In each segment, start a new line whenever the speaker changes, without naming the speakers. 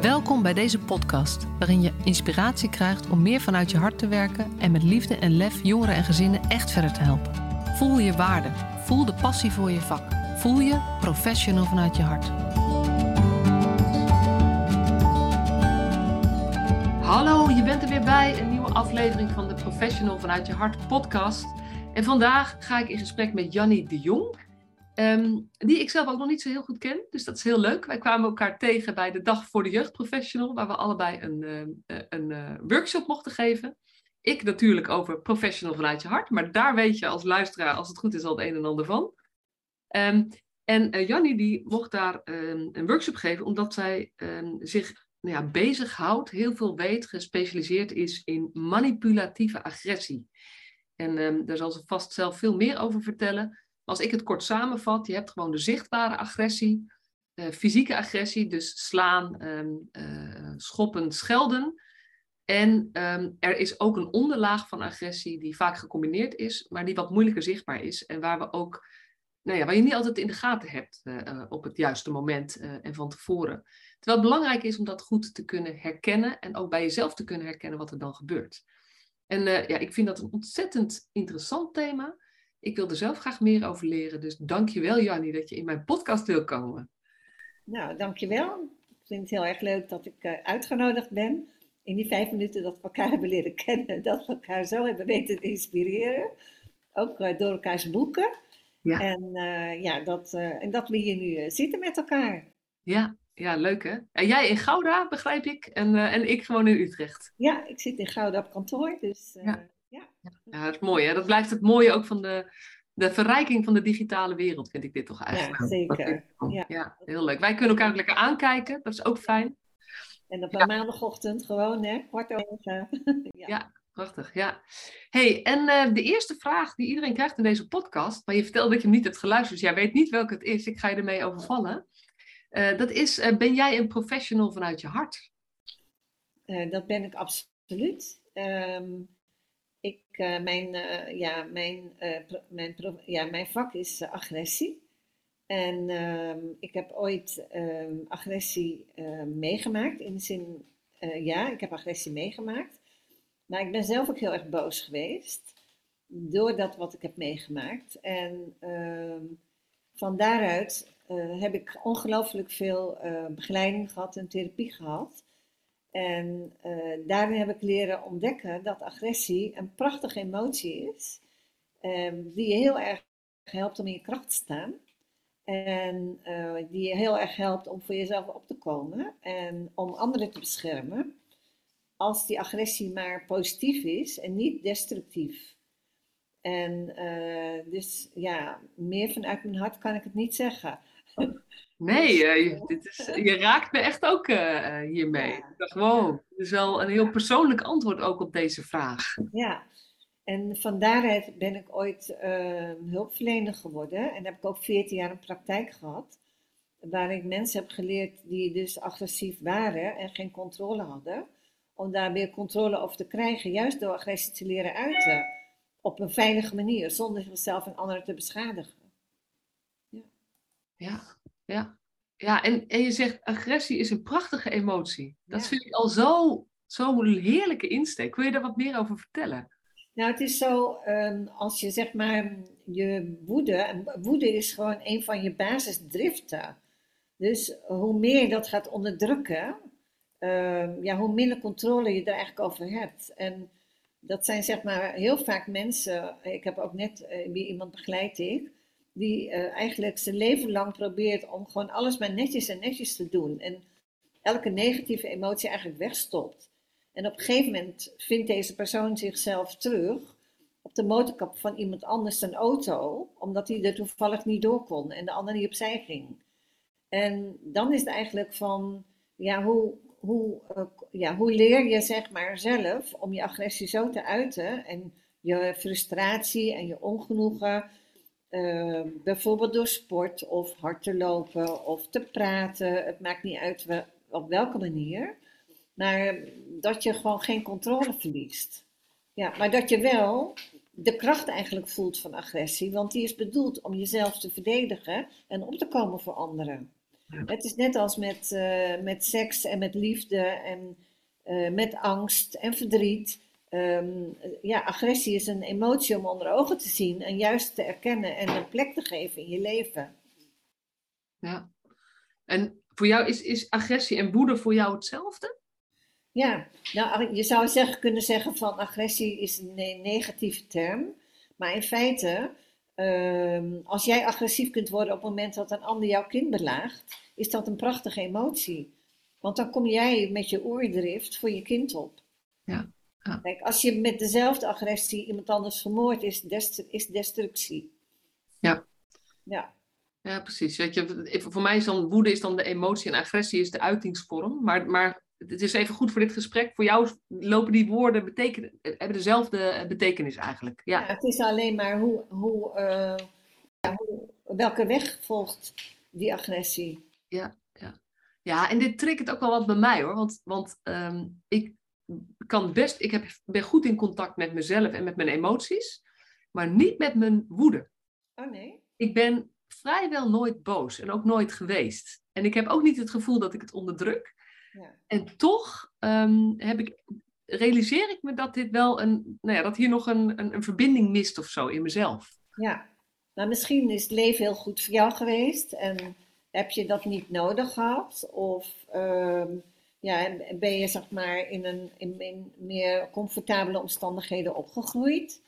Welkom bij deze podcast, waarin je inspiratie krijgt om meer vanuit je hart te werken en met liefde en lef jongeren en gezinnen echt verder te helpen. Voel je waarde, voel de passie voor je vak, voel je professional vanuit je hart. Hallo, je bent er weer bij, een nieuwe aflevering van de Professional vanuit je hart podcast. En vandaag ga ik in gesprek met Jannie de Jong. Ehm, die ik zelf ook nog niet zo heel goed ken. Dus dat is heel leuk. Wij kwamen elkaar tegen bij de Dag voor de Jeugdprofessional, waar we allebei een, uh, een uh, workshop mochten geven. Ik natuurlijk over professional vanuit je hart, maar daar weet je als luisteraar, als het goed is, al het een en ander van. Um, en uh, Jannie die mocht daar een workshop geven, omdat zij zich nou ja, bezighoudt, heel veel weet, gespecialiseerd is in manipulatieve agressie. En daar zal ze vast zelf veel meer over vertellen. Als ik het kort samenvat, je hebt gewoon de zichtbare agressie, uh, fysieke agressie, dus slaan, um, uh, schoppen, schelden. En um, er is ook een onderlaag van agressie die vaak gecombineerd is, maar die wat moeilijker zichtbaar is. En waar we ook, nou ja, waar je niet altijd in de gaten hebt uh, op het juiste moment en van tevoren. Terwijl het belangrijk is om dat goed te kunnen herkennen en ook bij jezelf te kunnen herkennen wat er dan gebeurt. En ja, ik vind dat een ontzettend interessant thema. Ik wil er zelf graag meer over leren. Dus dank je wel, Jannie, dat je in mijn podcast wil komen.
Nou, dankjewel. Ik vind het heel erg leuk dat ik uh, uitgenodigd ben. In die vijf minuten dat we elkaar hebben leren kennen. Dat we elkaar zo hebben weten te inspireren. Ook uh, door elkaars boeken. Ja. En, uh, ja, dat, en dat we hier nu zitten met elkaar.
Ja, ja, leuk hè? En jij in Gouda, begrijp ik. En, en ik gewoon in Utrecht.
Ja, ik zit in Gouda op kantoor. Dus
ja. Ja. ja, dat is mooi. Hè? Dat blijft het mooie ook van de, de verrijking van de digitale wereld, vind ik dit toch eigenlijk.
Ja, zeker.
Ja. ja. heel leuk. Wij kunnen elkaar ook lekker aankijken, dat is ook fijn.
En op een maandagochtend gewoon, hè, kwart over.
ja. ja. prachtig, ja. hey, en uh, de eerste vraag die iedereen krijgt in deze podcast, maar je vertelt dat je hem niet hebt geluisterd, dus jij weet niet welke het is, ik ga je ermee overvallen. Uh, dat is, uh, ben jij een professional vanuit je hart?
dat ben ik absoluut. Um, ik, uh, mijn, uh, ja, mijn, uh, mijn, ja, mijn vak is agressie. En ehm, ik heb ooit ehm, agressie meegemaakt. In de zin, ja, ik heb agressie meegemaakt. Maar ik ben zelf ook heel erg boos geweest. Door dat wat ik heb meegemaakt. En ehm, van daaruit heb ik ongelooflijk veel begeleiding gehad en therapie gehad. En uh, daarin heb ik leren ontdekken dat agressie een prachtige emotie is, um, die je heel erg helpt om in je kracht te staan. En uh, die je heel erg helpt om voor jezelf op te komen en om anderen te beschermen. Als die agressie maar positief is en niet destructief. En uh, dus ja, meer vanuit mijn hart kan ik het niet zeggen.
Nee, uh, dit is, je raakt me echt ook uh, hiermee. Gewoon, het is wel een heel persoonlijk antwoord ook op deze vraag.
Ja, en van daaruit ben ik ooit uh, hulpverlener geworden. En heb ik ook 14 jaar een praktijk gehad. Waar ik mensen heb geleerd die dus agressief waren en geen controle hadden. Om daar weer controle over te krijgen, juist door agressie te leren uiten. Op een veilige manier, zonder zichzelf en anderen te beschadigen.
Ja. ja. Ja, en, en je zegt agressie is een prachtige emotie. Dat vind ik al zo, zo'n heerlijke insteek. Wil je daar wat meer over vertellen?
Nou, het is zo, um, als je zeg maar je woede, woede is gewoon een van je basisdriften. Dus hoe meer je dat gaat onderdrukken, uh, ja, hoe minder controle je er eigenlijk over hebt. En dat zijn zeg maar heel vaak mensen, ik heb ook net uh, iemand begeleid ik, die uh, eigenlijk zijn leven lang probeert om gewoon alles maar netjes en netjes te doen. En elke negatieve emotie eigenlijk wegstopt. En op een gegeven moment vindt deze persoon zichzelf terug op de motorkap van iemand anders een auto, omdat hij er toevallig niet door kon en de ander niet opzij ging. En dan is het eigenlijk van, ja, hoe, hoe, uh, ja, hoe leer je zeg maar zelf om je agressie zo te uiten en je frustratie en je ongenoegen uh, bijvoorbeeld door sport of hard te lopen of te praten. Het maakt niet uit op welke manier. Maar dat je gewoon geen controle verliest. Ja, maar dat je wel de kracht eigenlijk voelt van agressie. Want die is bedoeld om jezelf te verdedigen en op te komen voor anderen. Het is net als met, uh, met seks en met liefde en uh, met angst en verdriet. Um, ja, agressie is een emotie om onder ogen te zien en juist te erkennen en een plek te geven in je leven.
Ja. En voor jou is, is agressie en woede voor jou hetzelfde?
Ja, nou, je zou zeggen, kunnen zeggen van agressie is een negatieve term. Maar in feite, uh, als jij agressief kunt worden op het moment dat een ander jouw kind belaagt, is dat een prachtige emotie. Want dan kom jij met je oordrift voor je kind op.
Ja. Ja.
Kijk, als je met dezelfde agressie iemand anders vermoordt, is, dest is destructie.
Ja.
Ja.
Ja, precies. Weet je, voor mij is dan woede is dan de emotie en agressie is de uitingsvorm. Maar, maar het is even goed voor dit gesprek. Voor jou lopen die woorden betekenen, hebben dezelfde betekenis eigenlijk. Ja.
ja het is alleen maar hoe, hoe, uh, ja, hoe, welke weg volgt die agressie.
Ja, ja. ja, en dit triggert ook wel wat bij mij hoor. Want, want um, ik kan best, ik heb, ben goed in contact met mezelf en met mijn emoties, maar niet met mijn woede.
Oh nee?
Ik ben vrijwel nooit boos en ook nooit geweest. En ik heb ook niet het gevoel dat ik het onderdruk. Ja. En toch um, heb ik, realiseer ik me dat dit wel een, nou ja, dat hier nog een, een, een verbinding mist of zo in mezelf.
Ja, nou misschien is het leven heel goed voor jou geweest en heb je dat niet nodig gehad? Of um, ja, ben je zeg maar in, een, in, in meer comfortabele omstandigheden opgegroeid?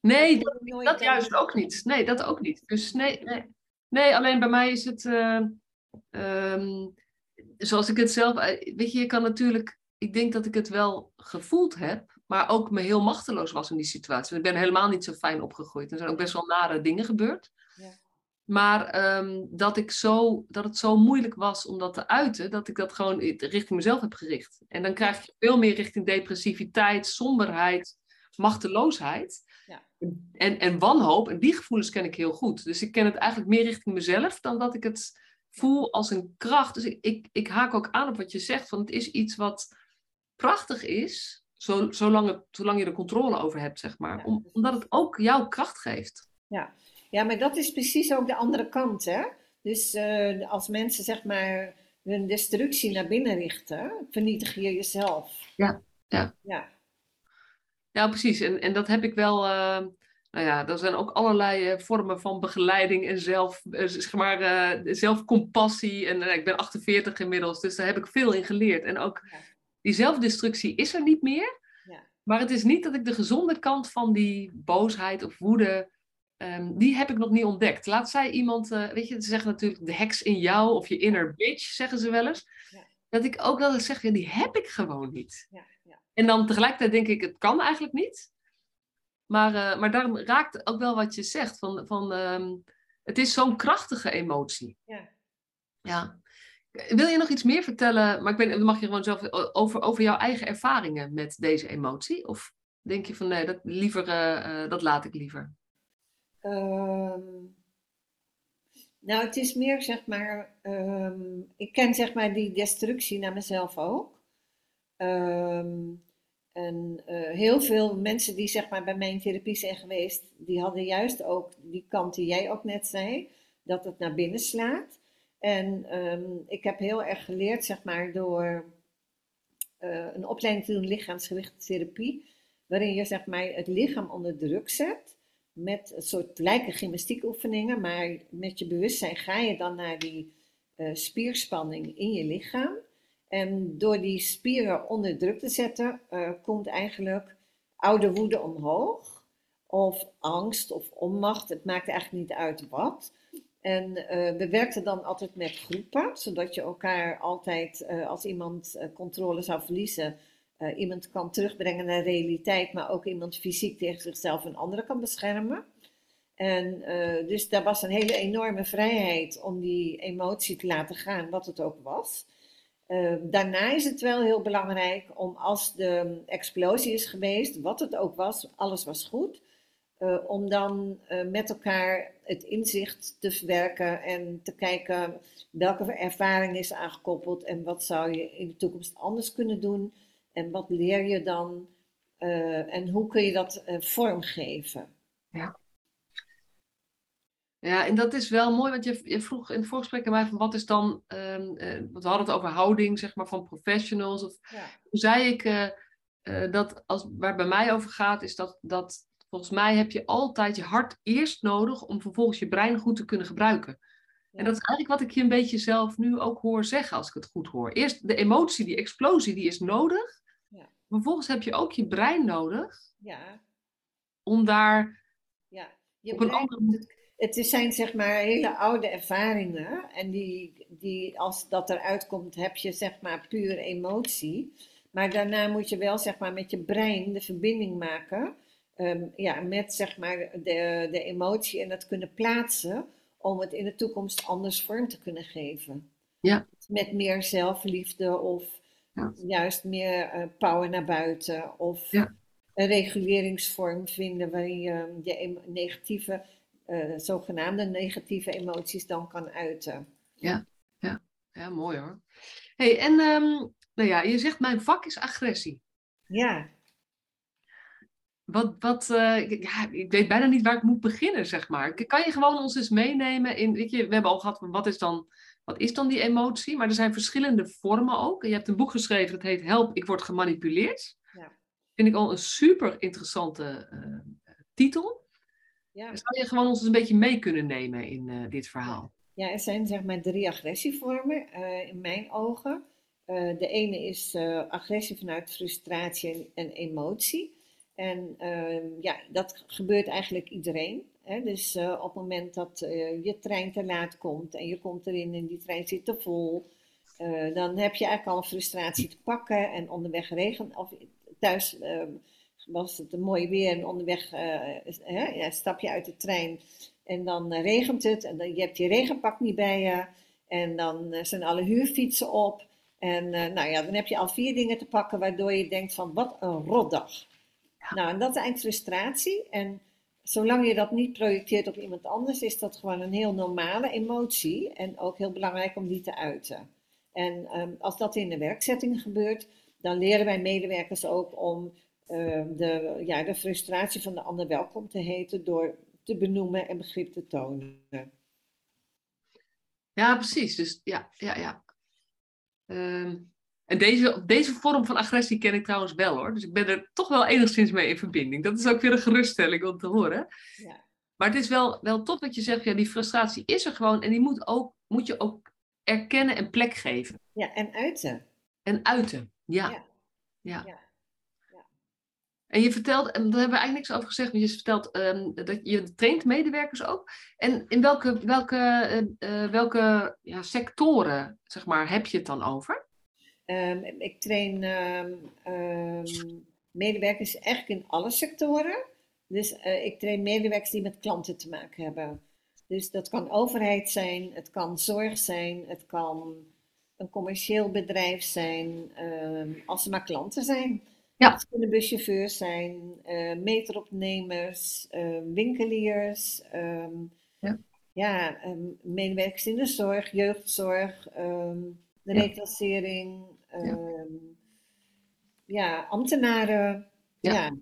Nee, dat, dat juist ook niet. Nee, dat ook niet. Dus nee, nee. nee alleen bij mij is het, uh, um, zoals ik het zelf, eh, weet je, je kan natuurlijk, ik denk dat ik het wel gevoeld heb, maar ook me heel machteloos was in die situatie. Ik ben helemaal niet zo fijn opgegroeid. Er zijn ook best wel nare dingen gebeurd. Maar um, dat, ik zo, dat het zo moeilijk was om dat te uiten, dat ik dat gewoon richting mezelf heb gericht. En dan krijg je veel meer richting depressiviteit, somberheid, machteloosheid. Ja. En, en wanhoop, en die gevoelens ken ik heel goed. Dus ik ken het eigenlijk meer richting mezelf dan dat ik het voel als een kracht. Dus ik, ik, ik haak ook aan op wat je zegt, van het is iets wat prachtig is, zolang, het, zolang je er controle over hebt, zeg maar. Om, omdat het ook jouw kracht geeft.
Ja. Ja, maar dat is precies ook de andere kant, hè. Dus uh, als mensen, zeg maar, hun destructie naar binnen richten, vernietig je jezelf.
Ja, ja.
Ja,
ja precies. En, en dat heb ik wel... Uh, nou ja, er zijn ook allerlei uh, vormen van begeleiding en zelf, uh, zeg maar, uh, zelfcompassie. En ik ben 48 inmiddels, dus daar heb ik veel in geleerd. En ook ja. die zelfdestructie is er niet meer. Ja. Maar het is niet dat ik de gezonde kant van die boosheid of woede, um, die heb ik nog niet ontdekt. Laat zij iemand, weet je, ze zeggen natuurlijk de heks in jou of je inner bitch, zeggen ze wel eens. Ja. Dat ik ook wel eens zeg, ja, die heb ik gewoon niet. En dan tegelijkertijd denk ik, het kan eigenlijk niet. Maar, uh, maar daarom raakt ook wel wat je zegt. Van, van, um, het is zo'n krachtige emotie.
Ja.
ja. Wil je nog iets meer vertellen? Maar ik ben, mag je gewoon zelf over, over jouw eigen ervaringen met deze emotie? Of denk je van nee, dat, liever, uh, dat laat ik liever?
Um, nou, het is meer zeg maar. Um, ik ken zeg maar die destructie naar mezelf ook. Um, en uh, heel veel mensen die zeg maar bij mij in therapie zijn geweest, die hadden juist ook die kant die jij ook net zei, dat het naar binnen slaat. En ik heb heel erg geleerd, zeg maar, door uh, een opleiding te doen lichaamsgerichte therapie, waarin je zeg maar het lichaam onder druk zet met een soort lijken gymnastiekoefeningen, maar met je bewustzijn ga je dan naar die uh, spierspanning in je lichaam. En door die spieren onder druk te zetten, uh, komt eigenlijk oude woede omhoog. Of angst of onmacht, het maakt eigenlijk niet uit wat. En uh, we werkten dan altijd met groepen, zodat je elkaar altijd, als iemand controle zou verliezen, iemand kan terugbrengen naar realiteit, maar ook iemand fysiek tegen zichzelf en anderen kan beschermen. En dus daar was een hele enorme vrijheid om die emotie te laten gaan, wat het ook was. Uh, daarna is het wel heel belangrijk om als de explosie is geweest, wat het ook was, alles was goed, uh, om dan met elkaar het inzicht te verwerken en te kijken welke ervaring is aangekoppeld en wat zou je in de toekomst anders kunnen doen en wat leer je dan en hoe kun je dat vormgeven.
Ja. Ja, en dat is wel mooi, want je, je vroeg in het voorgesprek aan mij van wat is dan, um, uh, we hadden het over houding, zeg maar, van professionals. Of,
Ja.
Toen zei ik dat als, waar het bij mij over gaat, is dat, dat volgens mij heb je altijd je hart eerst nodig om vervolgens je brein goed te kunnen gebruiken. En dat is eigenlijk wat ik je een beetje zelf nu ook hoor zeggen, als ik het goed hoor. Eerst de emotie, die explosie, die is nodig. Vervolgens heb je ook je brein nodig
Ja,
om daar
ja. Je
op een
brein-
andere
het, zijn zeg maar hele oude ervaringen. En die, die, als dat eruit komt, heb je zeg maar puur emotie. Maar daarna moet je wel zeg maar met je brein de verbinding maken. ehm, ja, met zeg maar de, de emotie en dat kunnen plaatsen. Om het in de toekomst anders vorm te kunnen geven.
Ja.
Met meer zelfliefde of
Ja.
juist meer eh, power naar buiten. Of
Ja.
een reguleringsvorm vinden waarin je je em- negatieve, eh, zogenaamde negatieve emoties dan kan uiten.
Ja, mooi hoor. hey, en ehm, nou ja, je zegt mijn vak is agressie.
Ja,
Wat, wat, eh, ik- ja, ik weet bijna niet waar ik moet beginnen, zeg maar. Kan je gewoon ons eens meenemen in, weet je, we hebben al gehad van wat is dan, wat is dan die emotie? Maar er zijn verschillende vormen ook. Je hebt een boek geschreven dat heet Help, ik word gemanipuleerd.
Ja.
Vind ik al een super interessante eh, titel.
ja.
Zou je gewoon ons eens een beetje mee kunnen nemen in eh, dit verhaal?
ja, er zijn zeg maar drie agressievormen in mijn ogen. De ene is agressie vanuit frustratie en, en emotie. En ehm, ja, dat gebeurt eigenlijk iedereen. Hè? Dus eh, op het moment dat eh, je trein te laat komt en je komt erin en die trein zit te vol, eh, dan heb je eigenlijk al een frustratie te pakken en onderweg regen of thuis ehm, was het een mooi weer en onderweg hè, stap je uit de trein en dan regent het en dan, je hebt je regenpak niet bij je en dan zijn alle huurfietsen op en nou ja, dan heb je al vier dingen te pakken waardoor je denkt van wat een rotdag. Nou, en dat is eigenlijk frustratie. En zolang je dat niet projecteert op iemand anders, is dat gewoon een heel normale emotie. En ook heel belangrijk om die te uiten. En ehm, als dat in de werkzetting gebeurt, dan leren wij medewerkers ook om ehm, de, ja, de frustratie van de ander welkom te heten door te benoemen en begrip te tonen.
Ja, precies. Dus ja, ja, ja. Ehm, en deze, deze vorm van agressie ken ik trouwens wel hoor. Dus ik ben er toch wel enigszins mee in verbinding. Dat is ook weer een geruststelling om te horen.
Ja,
Maar het is wel, wel top dat je zegt, ja, die frustratie is er gewoon. En die moet, ook, moet je ook erkennen en plek geven.
ja en uiten.
En uiten. Ja.
Ja.
ja. En je vertelt, en daar hebben we eigenlijk niks over gezegd, maar je vertelt ehm, dat je traint medewerkers ook. En in welke, welke, eh, eh, welke ja, sectoren, zeg maar, heb je het dan over?
Ehm, ik train ehm, ehm, medewerkers eigenlijk in alle sectoren. Dus eh, ik train medewerkers die met klanten te maken hebben. Dus dat kan overheid zijn, het kan zorg zijn, het kan een commercieel bedrijf zijn, als ze maar klanten zijn.
Ja.
Het kunnen buschauffeurs zijn, eh, meteropnemers, winkeliers,
Ja.
ja, medewerkers in de zorg, jeugdzorg, ehm, de
Ja.
reclassering, ehm, ja, ambtenaren.
Ja.
Ja.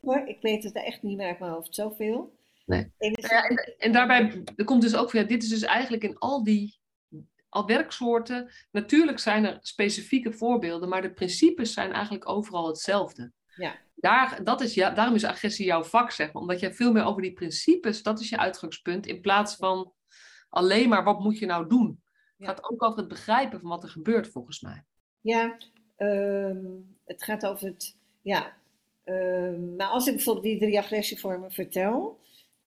Hoor, ik weet het echt niet meer uit mijn hoofd, zoveel.
Nee. Nou ja, en, en daarbij komt dus ook weer, dit is dus eigenlijk in al die al werksoorten, natuurlijk zijn er specifieke voorbeelden, maar de principes zijn eigenlijk overal hetzelfde.
Ja.
Daar, dat is, ja, daarom is agressie jouw vak, zeg maar, omdat jij veel meer over die principes, dat is je uitgangspunt, in plaats van alleen maar wat moet je nou doen. Het
Ja.
gaat ook over het begrijpen van wat er gebeurt, volgens mij.
Ja, ehm, het gaat over het. Ja, ehm, maar als ik bijvoorbeeld die drie agressievormen vertel.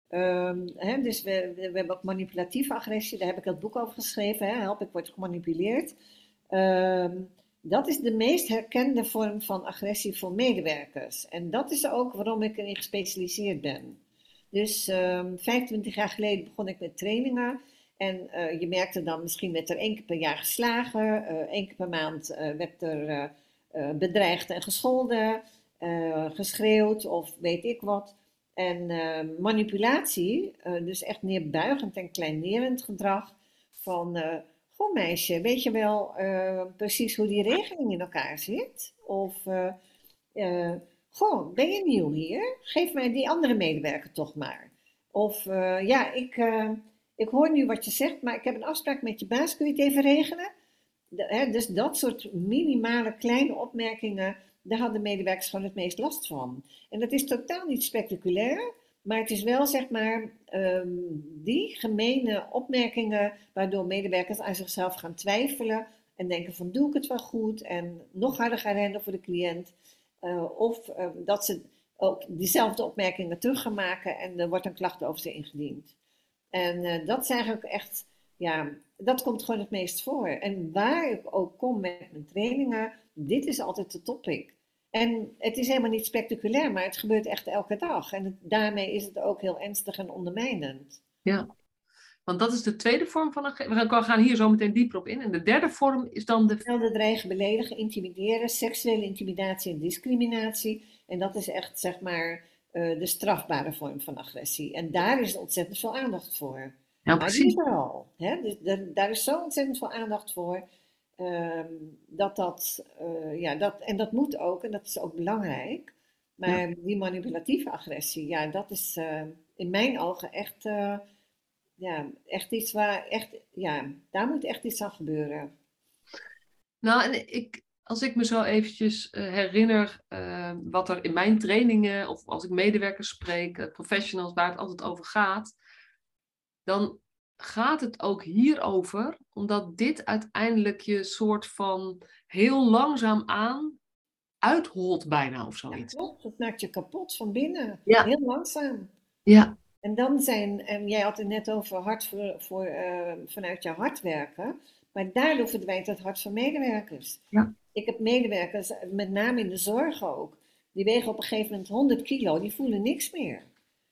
ehm, hè, dus we, hebben ook manipulatieve agressie, daar heb ik dat boek over geschreven. Hè, Help, ik word gemanipuleerd. Dat is de meest herkende vorm van agressie voor medewerkers. En dat is ook waarom ik erin gespecialiseerd ben. Dus ehm 25 jaar geleden begon ik met trainingen. En eh, je merkte dan misschien werd er één keer per jaar geslagen, eh één keer per maand eh, werd er bedreigd en gescholden, geschreeuwd of weet ik wat. En manipulatie, dus echt neerbuigend en kleinerend gedrag van, goh meisje, weet je wel precies hoe die regeling in elkaar zit? Of, goh, ben je nieuw hier? Geef mij die andere medewerker toch maar. Of ja, ik, ik hoor nu wat je zegt, maar ik heb een afspraak met je baas, kun je het even regelen? Hè, dus dat soort minimale kleine opmerkingen, daar hadden medewerkers gewoon het meest last van. En dat is totaal niet spectaculair, maar het is wel zeg maar ehm, die gemene opmerkingen waardoor medewerkers aan zichzelf gaan twijfelen en denken van doe ik het wel goed en nog harder gaan rennen voor de cliënt. Eh, of ehm, dat ze ook diezelfde opmerkingen terug gaan maken en er wordt een klacht over ze ingediend. En eh, dat is eigenlijk echt, ja, dat komt gewoon het meest voor. En waar ik ook kom met mijn trainingen, dit is altijd de topic. En het is helemaal niet spectaculair, maar het gebeurt echt elke dag. En het- daarmee is het ook heel ernstig en ondermijnend.
Ja. Want dat is de tweede vorm van agressie. We gaan- hier zo meteen dieper op in. En de derde vorm is dan de.
Snelde dreigen, beledigen, intimideren, seksuele intimidatie en discriminatie. En dat is echt, zeg maar, eh, de strafbare vorm van agressie. En daar is ontzettend veel aandacht voor.
Ja,
die
precies.
is er al. Hè? Dus daar, daar is zo ontzettend veel aandacht voor. ehm, dat dat, eh, ja, dat, en dat moet ook, en dat is ook belangrijk. Maar die manipulatieve agressie, ja, dat is eh, in mijn ogen echt, ja, echt iets waar, echt, ja, daar moet echt iets aan gebeuren.
Nou, en ik, als ik me zo eventjes eh, herinner eh, wat er in mijn trainingen of als ik medewerkers spreek, eh, professionals waar het altijd over gaat, dan gaat het ook hierover, omdat dit uiteindelijk je soort van heel langzaam aan uitholt bijna of
Ja,
zoiets.
klopt. Dat maakt je kapot van binnen.
Ja.
Heel langzaam.
Ja,
En dan zijn, en jij had het net over voor, voor, eh, vanuit je hart werken, maar daardoor verdwijnt het hart van medewerkers.
Ja.
Ik heb medewerkers, met name in de zorg ook, die wegen op een gegeven moment 100 kilo, die voelen niks meer.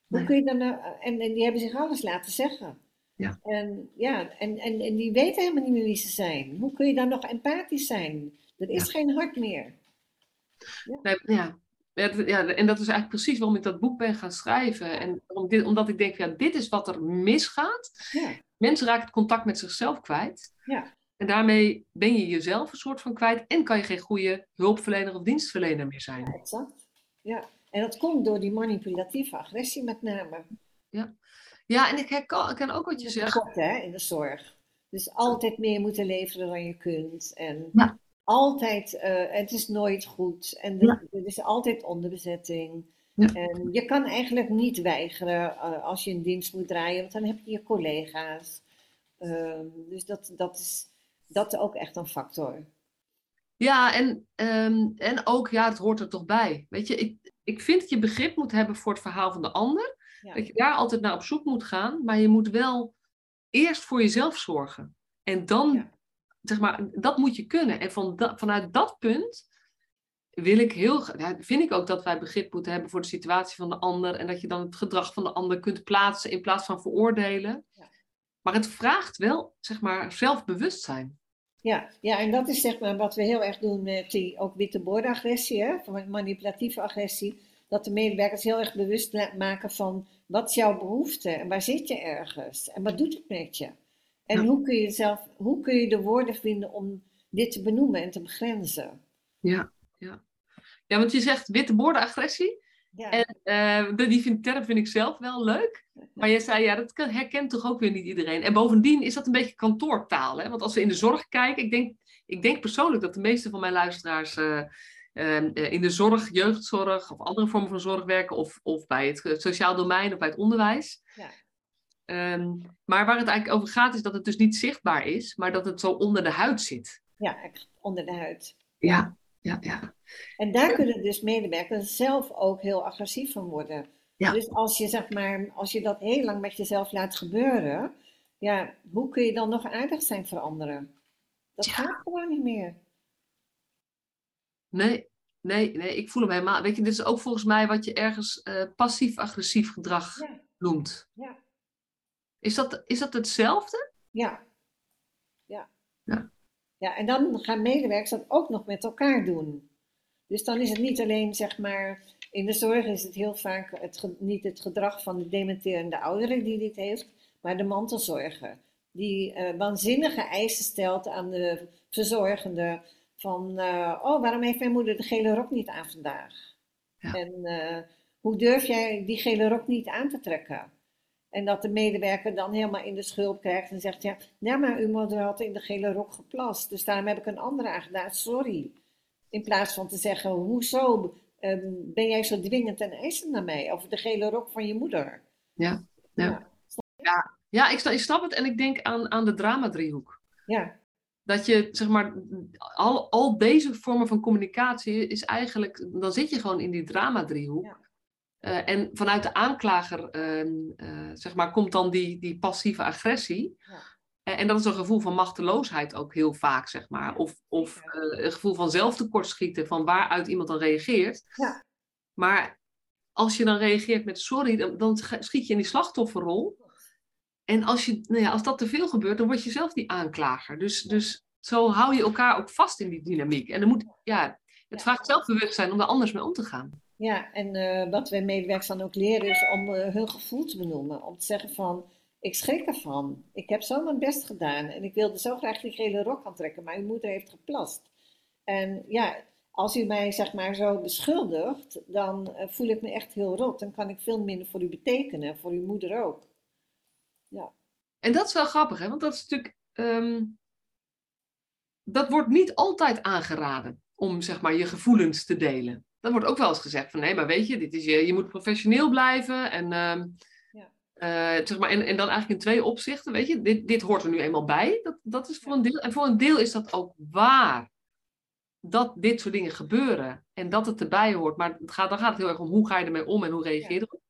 Hoe
Nee.
kun je dan, nou- en, en die hebben zich alles laten zeggen.
Ja.
En, ja, en, en, en die weten helemaal niet meer wie ze zijn. Hoe kun je dan nog empathisch zijn? Er is geen hart meer.
Nee, ja. Ja, en dat is eigenlijk precies waarom ik dat boek ben gaan schrijven. En omdat ik denk, ja, dit is wat er misgaat.
Ja,
Mensen raken het contact met zichzelf kwijt.
ja,
En daarmee ben je jezelf een soort van kwijt. En kan je geen goede hulpverlener of dienstverlener meer zijn.
exact. Ja. En dat komt door die manipulatieve agressie met name.
Ja, en ik herken, ken ook wat je zegt.
hè, in de zorg. Dus altijd meer moeten leveren dan je kunt. En
Ja.
altijd, eh, het is nooit goed. En er,
Ja.
er is altijd onderbezetting.
Ja.
En je kan eigenlijk niet weigeren eh, als je een dienst moet draaien, want dan heb je je collega's. Ehm, dus dat, dat is dat is ook echt een factor.
Ja, en, ehm, en ook, ja, het hoort er toch bij. Weet je, ik, ik vind dat je begrip moet hebben voor het verhaal van de ander.
Ja.
Dat je daar altijd naar op zoek moet gaan. Maar je moet wel eerst voor jezelf zorgen. En dan,
Ja.
zeg maar, dat moet je kunnen. En van da- vanuit dat punt wil ik heel, vind ik ook dat wij begrip moeten hebben voor de situatie van de ander. En dat je dan het gedrag van de ander kunt plaatsen in plaats van veroordelen.
Ja.
Maar het vraagt wel, zeg maar, zelfbewustzijn.
Ja, ja, en dat is zeg maar wat we heel erg doen met die ook witte hè, van manipulatieve agressie. Dat de medewerkers heel erg bewust maken van wat is jouw behoefte en waar zit je ergens en wat doet het met je. En
Ja.
hoe kun je zelf, hoe kun je de woorden vinden om dit te benoemen en te begrenzen.
Ja, ja. Want je zegt witte borden agressie.
Ja,
En eh, die vind, term vind ik zelf wel leuk. Maar je zei, ja, dat herkent toch ook weer niet iedereen. En bovendien is dat een beetje kantoortaal. Hè? Want als we in de zorg kijken, ik denk, ik denk persoonlijk dat de meeste van mijn luisteraars eh, eh, eh, in de zorg, jeugdzorg of andere vormen van zorg werken. Of, of bij het sociaal domein of bij het onderwijs.
Ja.
Ehm, maar waar het eigenlijk over gaat, is dat het dus niet zichtbaar is, maar dat het zo onder de huid zit.
ja, onder de huid.
Ja, ja, ja.
En daar kunnen dus medewerkers zelf ook heel agressief van worden.
Ja.
Dus als je, zeg maar, als je dat heel lang met jezelf laat gebeuren, ja, hoe kun je dan nog aardig zijn voor anderen? Dat
Ja.
gaat gewoon niet meer.
Nee, nee, nee, ik voel hem helemaal. Weet je, dit is ook volgens mij wat je ergens eh, passief-agressief gedrag
Ja,
noemt.
ja,
Is dat, is dat hetzelfde?
ja. Ja.
Ja.
Ja, en dan gaan medewerkers dat ook nog met elkaar doen. Dus dan is het niet alleen, zeg maar, in de zorg is het heel vaak het, niet het gedrag van de dementerende oudere die dit heeft, maar de mantelzorger. Die eh, waanzinnige eisen stelt aan de verzorgende van, eh, oh, waarom heeft mijn moeder de gele rok niet aan vandaag?
Ja.
En eh, hoe durf jij die gele rok niet aan te trekken? En dat de medewerker dan helemaal in de schulp krijgt en zegt: Ja, nou, maar uw moeder had in de gele rok geplast, dus daarom heb ik een andere aangedaan, sorry. In plaats van te zeggen: Hoezo ehm, ben jij zo dwingend en eisend naar mij over de gele rok van je moeder?
Ja, ja. ja. ja, ik, ik snap het en ik denk aan, aan de drama-driehoek.
Ja.
Dat je, zeg maar, al, al deze vormen van communicatie is eigenlijk, dan zit je gewoon in die drama-driehoek. Ja. Uh, en vanuit de aanklager, ehm, eh, zeg maar, komt dan die, die passieve agressie. Ja. En, en dat is een gevoel van machteloosheid ook heel vaak, zeg maar. Of, of uh, een gevoel van zelftekortschieten, van waaruit iemand dan reageert.
Ja.
Maar als je dan reageert met sorry, dan, dan schiet je in die slachtofferrol. En als, je, nou ja, als dat te veel gebeurt, dan word je zelf die aanklager. Dus, dus zo hou je elkaar ook vast in die dynamiek. En dan moet, ja, het vraagt zelfbewustzijn om daar anders mee om te gaan.
Ja, en uh, wat wij medewerkers dan ook leren is om uh, hun gevoel te benoemen. Om te zeggen van, ik schrik ervan. Ik heb zo mijn best gedaan en ik wilde zo graag die gele rok aantrekken, maar uw moeder heeft geplast. En ja, als u mij zeg maar zo beschuldigt, dan uh, voel ik me echt heel rot. Dan kan ik veel minder voor u betekenen, voor uw moeder ook. Ja.
En dat is wel grappig, hè? want dat is natuurlijk... Um, dat wordt niet altijd aangeraden om zeg maar je gevoelens te delen dan wordt ook wel eens gezegd van nee, maar weet je, dit is je, je moet professioneel blijven. En, uh, zeg maar, en, en dan eigenlijk in twee opzichten, weet je, dit, dit hoort er nu eenmaal bij. Dat, dat is voor een deel. En voor een deel is dat ook waar. Dat dit soort dingen gebeuren en dat het erbij hoort. Maar het gaat, dan gaat het heel erg om hoe ga je ermee om en hoe reageer je erop.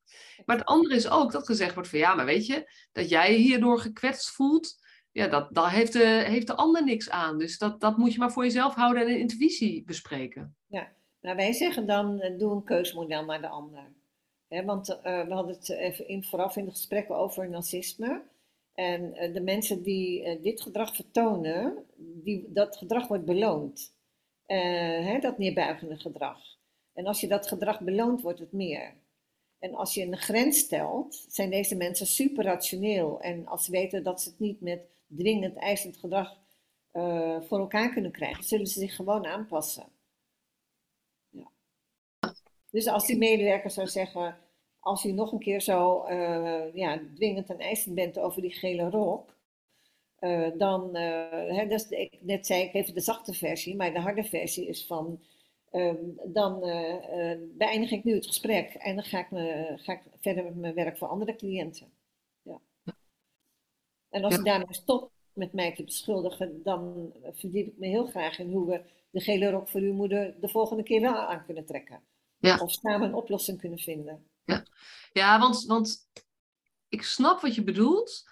Maar het andere is ook dat gezegd wordt van ja, maar weet je, dat jij je hierdoor gekwetst voelt, ja, dat, daar heeft de, heeft de ander niks aan. Dus dat, dat moet je maar voor jezelf houden en in intuïtie bespreken.
Ja, nou, wij zeggen dan, uh, doe een keusmodel naar de ander. Want uh, we hadden het even vooraf in de gesprekken over narcisme. En uh, de mensen die dit gedrag vertonen, die, dat gedrag wordt beloond. Dat neerbuigende gedrag. En als je dat gedrag beloont, wordt het meer. En als je een grens stelt, zijn deze mensen super rationeel. En als ze weten dat ze het niet met dwingend eisend gedrag voor elkaar kunnen krijgen, zullen ze zich gewoon aanpassen. Dus als die medewerker zou zeggen, als u nog een keer zo uh, ja, dwingend en eisend bent over die gele rok, uh, dan, uh, hè, dat is ik, net zei ik even de zachte versie, maar de harde versie is van, ehm, dan beëindig ik nu het gesprek en dan ga ik, me, ga ik verder met mijn werk voor andere cliënten. Ja. En als ja. u daarmee stopt met mij te beschuldigen, dan verdiep ik me heel graag in hoe we de gele rok voor uw moeder de volgende keer wel aan kunnen trekken. Ja. Of samen een oplossing kunnen vinden.
Ja, ja want, want ik snap wat je bedoelt.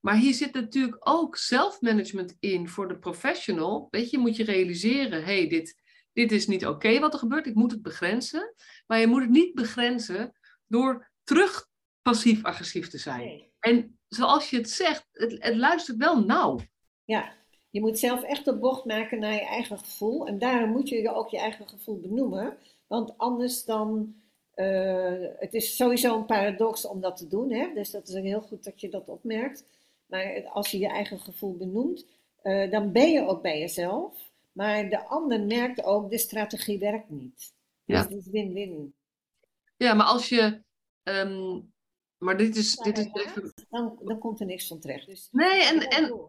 Maar hier zit natuurlijk ook zelfmanagement in voor de professional. Weet je, moet je realiseren, hey, dit, dit is niet oké wat er gebeurt, ik moet het begrenzen. Maar je moet het niet begrenzen door terug passief-agressief te zijn. En zoals je het zegt, het, het luistert wel nauw.
Ja, je moet zelf echt de bocht maken naar je eigen gevoel. En daarom moet je ook je eigen gevoel benoemen. Want anders dan. Uh, het is sowieso een paradox om dat te doen. Hè? Dus dat is heel goed dat je dat opmerkt. Maar als je je eigen gevoel benoemt, uh, dan ben je ook bij jezelf. Maar de ander merkt ook, de strategie werkt niet. Dus het is win-win.
Ja, maar als je. Um, maar dit is. dit is even...
dan, dan komt er niks van terecht. Dus
nee, en. en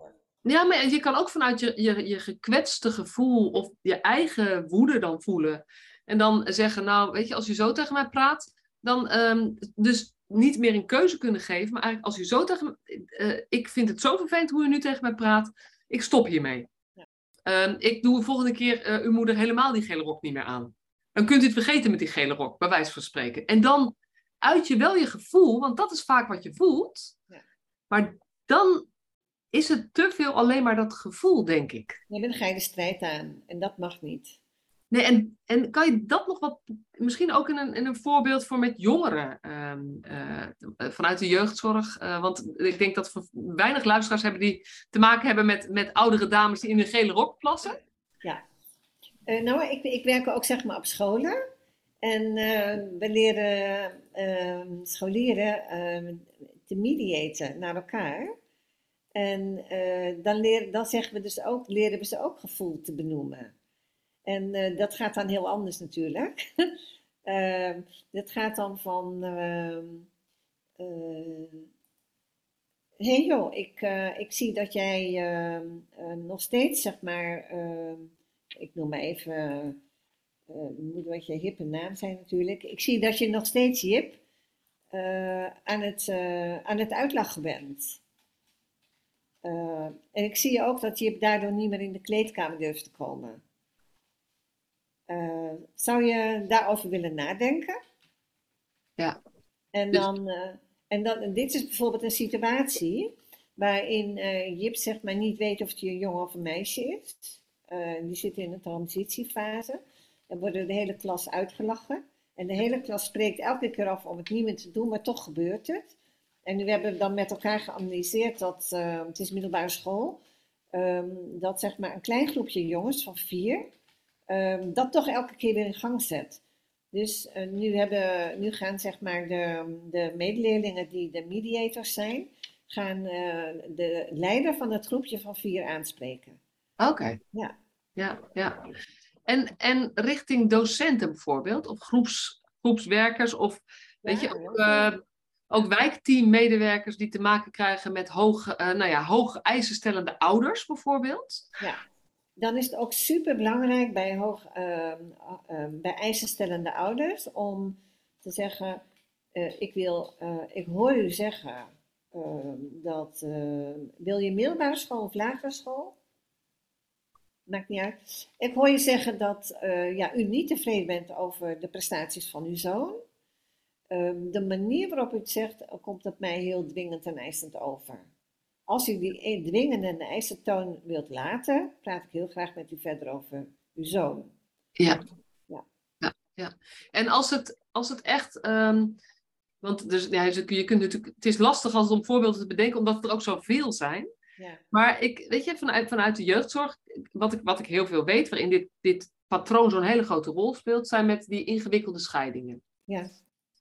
ja, maar je kan ook vanuit je, je, je gekwetste gevoel of je eigen woede dan voelen. En dan zeggen, nou, weet je, als u zo tegen mij praat, dan um, dus niet meer een keuze kunnen geven. Maar eigenlijk als u zo tegen uh, ik vind het zo vervelend hoe u nu tegen mij praat, ik stop hiermee. Ja. Um, ik doe de volgende keer uh, uw moeder helemaal die gele rok niet meer aan. Dan kunt u het vergeten met die gele rok, bij wijze van spreken. En dan uit je wel je gevoel, want dat is vaak wat je voelt. Ja. Maar dan is het te veel alleen maar dat gevoel, denk ik.
Ja, dan ga je de strijd aan. En dat mag niet.
Nee, en, en kan je dat nog wat, misschien ook in een, in een voorbeeld voor met jongeren um, uh, vanuit de jeugdzorg? Uh, want ik denk dat we weinig luisteraars hebben die te maken hebben met, met oudere dames die in een gele rok plassen.
Ja, uh, nou, ik, ik werk ook zeg maar op scholen. En we leren ehm, scholieren ehm, te mediaten naar elkaar. En dan, leren, dan zeggen we dus ook, leren we ze ook gevoel te benoemen. En uh, dat gaat dan heel anders natuurlijk. uh, dat gaat dan van. Uh, hey joh, ik, uh, ik zie dat jij uh, nog steeds, zeg maar, ik noem maar even, moet wat je hippe naam zijn natuurlijk. Ik zie dat je nog steeds Jip aan, het, aan het uitlachen bent. en ik zie ook dat Jip daardoor niet meer in de kleedkamer durft te komen. Zou je daarover willen nadenken?
Ja.
En
Dus-
dan, eh, en dan, en dit is bijvoorbeeld een situatie waarin eh, Jip zeg maar niet weet of het een jongen of een meisje is. Eh, die zit in een transitiefase. Dan wordt de hele klas uitgelachen. En de hele klas spreekt elke keer af om het niet meer te doen, maar toch gebeurt het. En nu hebben we dan met elkaar geanalyseerd dat, eh, het is middelbare school, ehm, dat zeg maar een klein groepje jongens van vier, ehm, dat toch elke keer weer in gang zet. Dus eh, nu, hebben, nu gaan zeg maar de, de medeleerlingen die de mediators zijn, gaan eh, de leider van het groepje van vier aanspreken.
Oké.
Ja.
Ja, ja. En, en richting docenten bijvoorbeeld, of groeps, groepswerkers, of weet
Ja,
je, ook,
ja.
ook wijkteammedewerkers die te maken krijgen met hoge, eh, nou ja, hoge eisenstellende ouders bijvoorbeeld.
Dan is het ook super belangrijk bij, hoog, ehm, ehm, bij eisenstellende ouders om te zeggen: eh, ik, wil, eh, ik hoor u zeggen ehm, dat. eh, wil je middelbare school of lagere school? Maakt niet uit. Ik hoor je zeggen dat eh, ja, u niet tevreden bent over de prestaties van uw zoon. De manier waarop u het zegt, eh, komt op mij heel dwingend en eisend over. Als u die e- dwingende en eisende toon wilt laten, praat ik heel graag met u verder over uw zoon.
Ja.
Ja.
ja, ja. En als het, als het echt. ehm, want dus, ja, je je kunt natuurlijk, het is lastig als het om voorbeelden te bedenken, omdat er ook zoveel zijn.
Ja,
Maar ik, weet je, vanuit, vanuit de jeugdzorg, wat ik, wat ik heel veel weet, waarin dit, dit patroon zo'n hele grote rol speelt, zijn met die ingewikkelde scheidingen.
ja,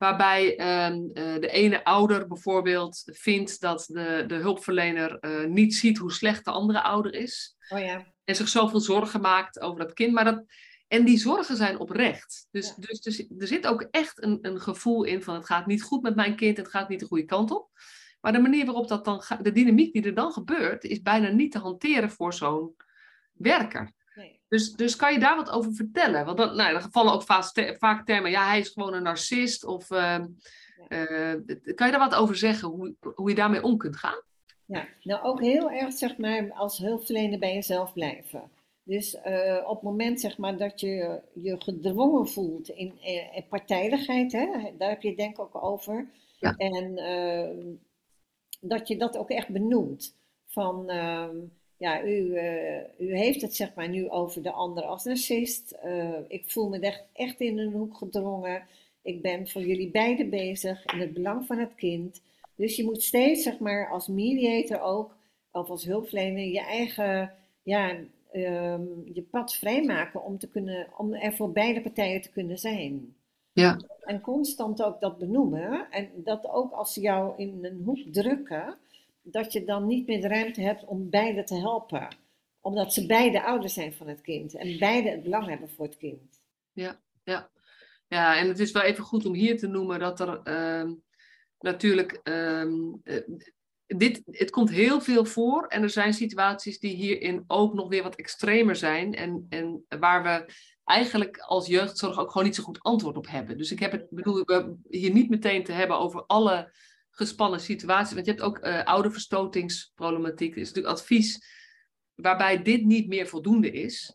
Waarbij ehm, eh, de ene ouder bijvoorbeeld vindt dat de, de hulpverlener eh, niet ziet hoe slecht de andere ouder is.
oh ja,
En zich zoveel zorgen maakt over dat kind. Maar dat, en die zorgen zijn oprecht. Dus,
Ja.
dus, dus er zit ook echt een, een gevoel in van het gaat niet goed met mijn kind, het gaat niet de goede kant op. Maar de manier waarop dat dan gaat, de dynamiek die er dan gebeurt, is bijna niet te hanteren voor zo'n werker.
Nee.
Dus, dus kan je daar wat over vertellen? Want dan, nou, er vallen ook vaak, vaak termen, ja, hij is gewoon een narcist. Of ehm, eh, kan je daar wat over zeggen, hoe, hoe je daarmee om kunt gaan?
Ja, nou ook heel erg zeg maar als hulpverlener bij jezelf blijven. Dus eh, op het moment zeg maar dat je je gedwongen voelt in, eh, in partijdigheid, hè, daar heb je het denk ik ook over.
Ja.
En eh, dat je dat ook echt benoemt. Van, ehm, ja, u, eh, u heeft het zeg maar nu over de ander als narcist. Eh, ik voel me echt, echt in een hoek gedrongen. Ik ben voor jullie beiden bezig in het belang van het kind. Dus je moet steeds, zeg maar, als mediator ook, of als hulpverlener, je eigen, ja, ehm, je pad vrijmaken om, te kunnen, om er voor beide partijen te kunnen zijn.
Ja.
En constant ook dat benoemen. En dat ook als ze jou in een hoek drukken, dat je dan niet meer de ruimte hebt om beide te helpen. Omdat ze beide ouders zijn van het kind en beide het belang hebben voor het kind.
Ja, en het is wel even goed om hier te noemen dat er ehm, natuurlijk. ehm, eh, dit, het komt heel veel voor en er zijn situaties die hierin ook nog weer wat extremer zijn. En, en waar we eigenlijk als jeugdzorg ook gewoon niet zo goed antwoord op hebben. Dus ik heb het, bedoel hier niet meteen te hebben over alle gespannen situaties. Want je hebt ook eh ouderverstotingsproblematiek. Er is natuurlijk advies waarbij dit niet meer voldoende is.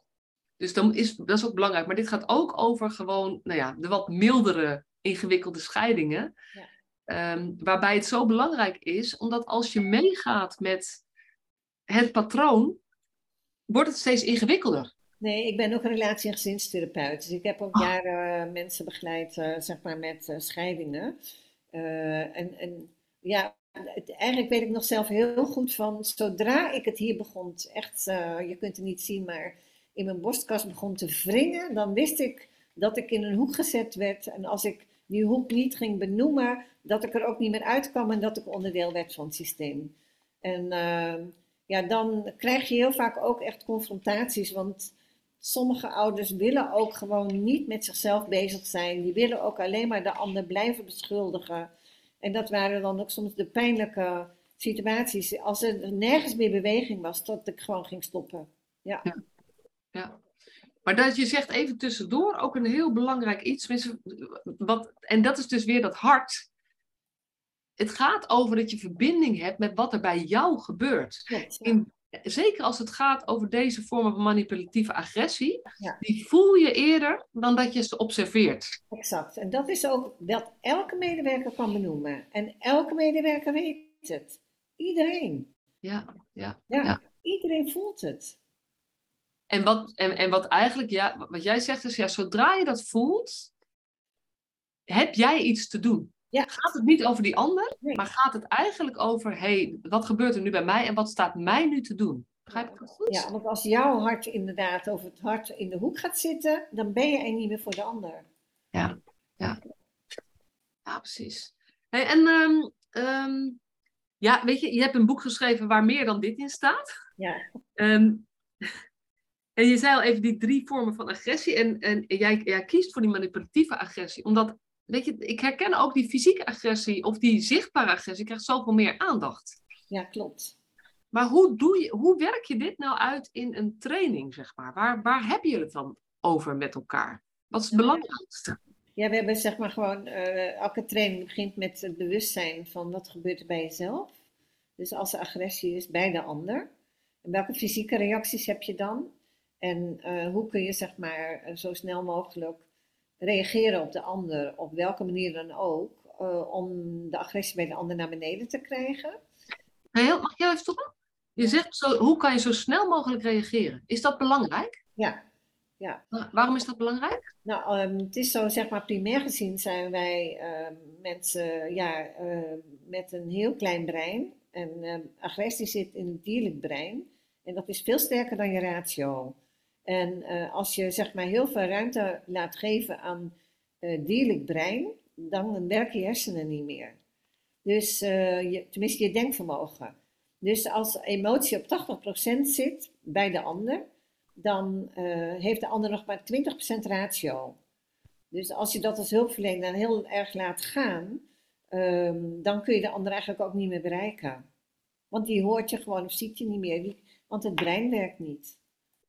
Dus dan is, dat is ook belangrijk. Maar dit gaat ook over gewoon nou ja, de wat mildere, ingewikkelde scheidingen.
Ja.
Ehm, waarbij het zo belangrijk is, omdat als je meegaat met het patroon, wordt het steeds ingewikkelder.
Nee, ik ben ook een relatie- en gezinstherapeut. Dus ik heb ook
Ah.
jaren eh, mensen begeleid, eh, zeg maar, met scheidingen. Eh, en, en ja, het- eigenlijk weet ik nog zelf heel goed van, zodra ik het hier begon, echt, eh, je kunt het niet zien, maar in mijn borstkas begon te wringen, dan wist ik dat ik in een hoek gezet werd. En als ik die hoek niet ging benoemen, dat ik er ook niet meer uitkwam en dat ik onderdeel werd van het systeem. En eh, ja, dan krijg je heel vaak ook echt confrontaties, want sommige ouders willen ook gewoon niet met zichzelf bezig zijn. Die willen ook alleen maar de ander blijven beschuldigen. En dat waren dan ook soms de pijnlijke situaties, als er nergens meer beweging was, dat ik gewoon ging stoppen. Ja.
ja. ja. Maar dat je zegt even tussendoor ook een heel belangrijk iets. Wat, en dat is dus weer dat hart. Het gaat over dat je verbinding hebt met wat er bij jou gebeurt. In, zeker als het gaat over deze vormen van manipulatieve agressie, die voel je eerder dan dat je ze observeert.
Exact. En dat is ook wat elke medewerker kan benoemen. En elke medewerker weet het. Iedereen.
Ja, ja,
ja. ja. Iedereen voelt het.
En wat, en, en wat eigenlijk, ja, wat jij zegt is, ja, zodra je dat voelt, heb jij iets te doen. Ja. Gaat het niet over die ander, maar gaat het eigenlijk over, hey, wat gebeurt er nu bij mij en wat staat mij nu te doen? Begrijp ik dat goed?
Ja, want als jouw hart inderdaad over het hart in de hoek gaat zitten, dan ben je er niet meer voor de ander.
Ja, ja. Ja, precies. Hey, en um, ja, weet je, je hebt een boek geschreven waar meer dan dit in staat.
Ja.
Um, en je zei al even die drie vormen van agressie. En, en jij, jij kiest voor die manipulatieve agressie. Omdat, weet je, ik herken ook die fysieke agressie of die zichtbare agressie krijgt zoveel meer aandacht.
Ja, klopt.
Maar hoe, doe je, hoe werk je dit nou uit in een training, zeg maar? Waar, waar heb je het dan over met elkaar? Wat is het belangrijkste?
Ja, we hebben zeg maar gewoon, uh, elke training begint met het bewustzijn van wat gebeurt er bij jezelf. Dus als er agressie is bij de ander. En welke fysieke reacties heb je dan? En uh, hoe kun je zeg maar eh, zo snel mogelijk reageren op de ander, op welke manier dan ook, uh, om de agressie bij de ander naar beneden te krijgen?
Heel, mag jij even stoppen? Je zegt, zo, hoe kan je zo snel mogelijk reageren? Is dat belangrijk?
Ja. ja.
Waarom is dat belangrijk?
Nou, um, het is zo, zeg maar, primair gezien zijn wij uh, mensen ja, uh, met een heel klein brein. En uh, agressie zit in het dierlijk brein. En dat is veel sterker dan je ratio. En uh, als je zeg maar heel veel ruimte laat geven aan uh, dierlijk brein, dan werken je hersenen niet meer. Dus uh, je, tenminste je denkvermogen. Dus als emotie op 80% zit bij de ander, dan heeft de ander nog maar 20% ratio. Dus als je dat als hulpverlener heel erg laat gaan, um, dan kun je de ander eigenlijk ook niet meer bereiken. Want die hoort je gewoon of ziet je niet meer, want het brein werkt niet.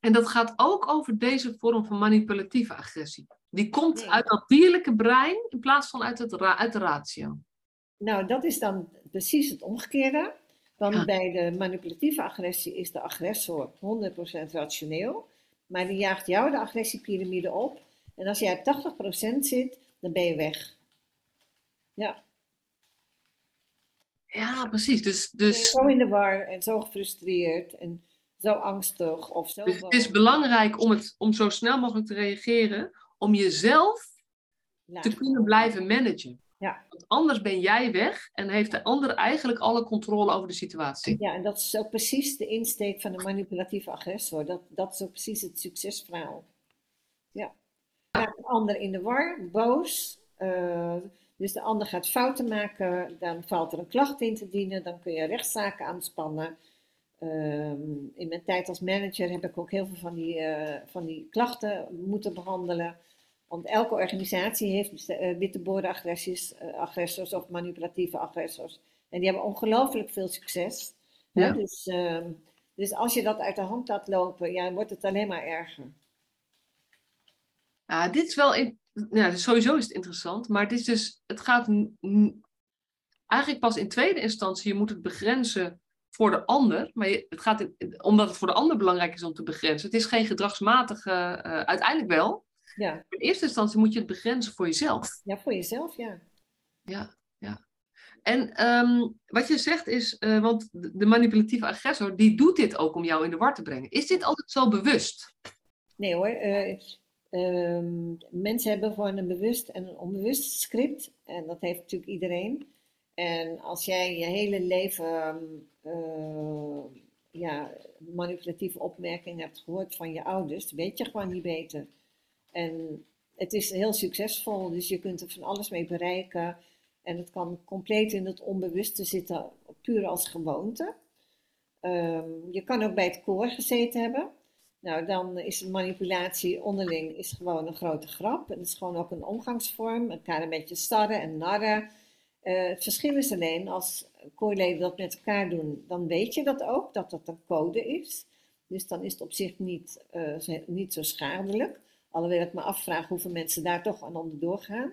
En dat gaat ook over deze vorm van manipulatieve agressie. Die komt uit dat dierlijke brein in plaats van uit, het uit de ratio.
Nou, dat is dan precies het omgekeerde. Want bij de manipulatieve agressie is de agressor 100% rationeel. Maar die jaagt jou de agressiepyramide op. En als jij op 80% zit, dan ben je weg. Ja.
Ja, precies. Dus, dus...
Zo in de war en zo gefrustreerd. En zo angstig of zo.
Dus het is belangrijk om, het, om zo snel mogelijk te reageren, om jezelf te kunnen blijven managen.
Ja.
Want anders ben jij weg en heeft de ander eigenlijk alle controle over de situatie.
Ja, en dat is ook precies de insteek van de manipulatieve agressor. Dat, dat is ook precies het succesverhaal. Ja. Raakt de ander in de war, boos. Uh, dus de ander gaat fouten maken, dan valt er een klacht in te dienen, dan kun je rechtszaken aanspannen. Um, in mijn tijd als manager heb ik ook heel veel van die, uh, van die klachten moeten behandelen. Want elke organisatie heeft uh, witte agressies, uh, agressors of manipulatieve agressors. En die hebben ongelooflijk veel succes. Ja. Dus, uh, dus als je dat uit de hand laat lopen, ja, wordt het alleen maar erger.
Ja, dit is wel, in, ja, sowieso is het interessant, maar het is dus, het gaat eigenlijk pas in tweede instantie, je moet het begrenzen voor de ander, maar het gaat omdat het voor de ander belangrijk is om te begrenzen. Het is geen gedragsmatige, uh, uiteindelijk wel.
Ja.
In eerste instantie moet je het begrenzen voor jezelf.
Ja, voor jezelf, ja.
Ja, ja. En um, wat je zegt is, uh, want de manipulatieve agressor, die doet dit ook om jou in de war te brengen. Is dit altijd zo bewust?
Nee hoor. Uh, um, mensen hebben gewoon een bewust en een onbewust script. En dat heeft natuurlijk iedereen. En als jij je hele leven uh, ja, manipulatieve opmerkingen hebt gehoord van je ouders, weet je gewoon niet beter. En het is heel succesvol, dus je kunt er van alles mee bereiken. En het kan compleet in het onbewuste zitten, puur als gewoonte. Um, je kan ook bij het koor gezeten hebben. Nou, dan is manipulatie onderling is gewoon een grote grap. Het is gewoon ook een omgangsvorm. Elkaar een beetje starren en narren. Uh, het verschil is alleen als kooileden dat met elkaar doen, dan weet je dat ook, dat dat een code is. Dus dan is het op zich niet, uh, niet zo schadelijk. Alhoewel ik me afvraag hoeveel mensen daar toch aan onderdoor gaan.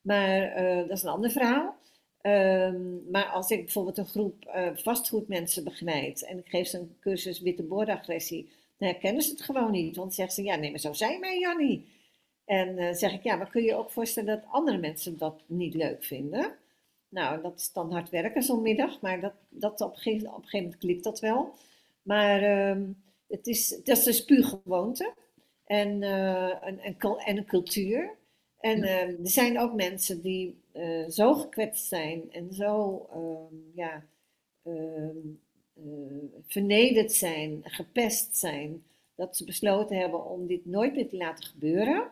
Maar uh, dat is een ander verhaal. Um, maar als ik bijvoorbeeld een groep vastgoedmensen begeleid en ik geef ze een cursus witte boordagressie, dan herkennen ze het gewoon niet. Want zeggen ze, ja nee, maar zo zijn wij Jannie. En zeg ik, ja, maar kun je ook voorstellen dat andere mensen dat niet leuk vinden? Nou, dat is dan hard werken zo'n middag, maar dat, dat op, een gegeven, op een gegeven moment klikt dat wel. Maar um, het is, dat is dus puur gewoonte en, uh, en, en, en, een cultuur. En ja. uh, er zijn ook mensen die uh, zo gekwetst zijn en zo um, ja, vernederd zijn, gepest zijn, dat ze besloten hebben om dit nooit meer te laten gebeuren.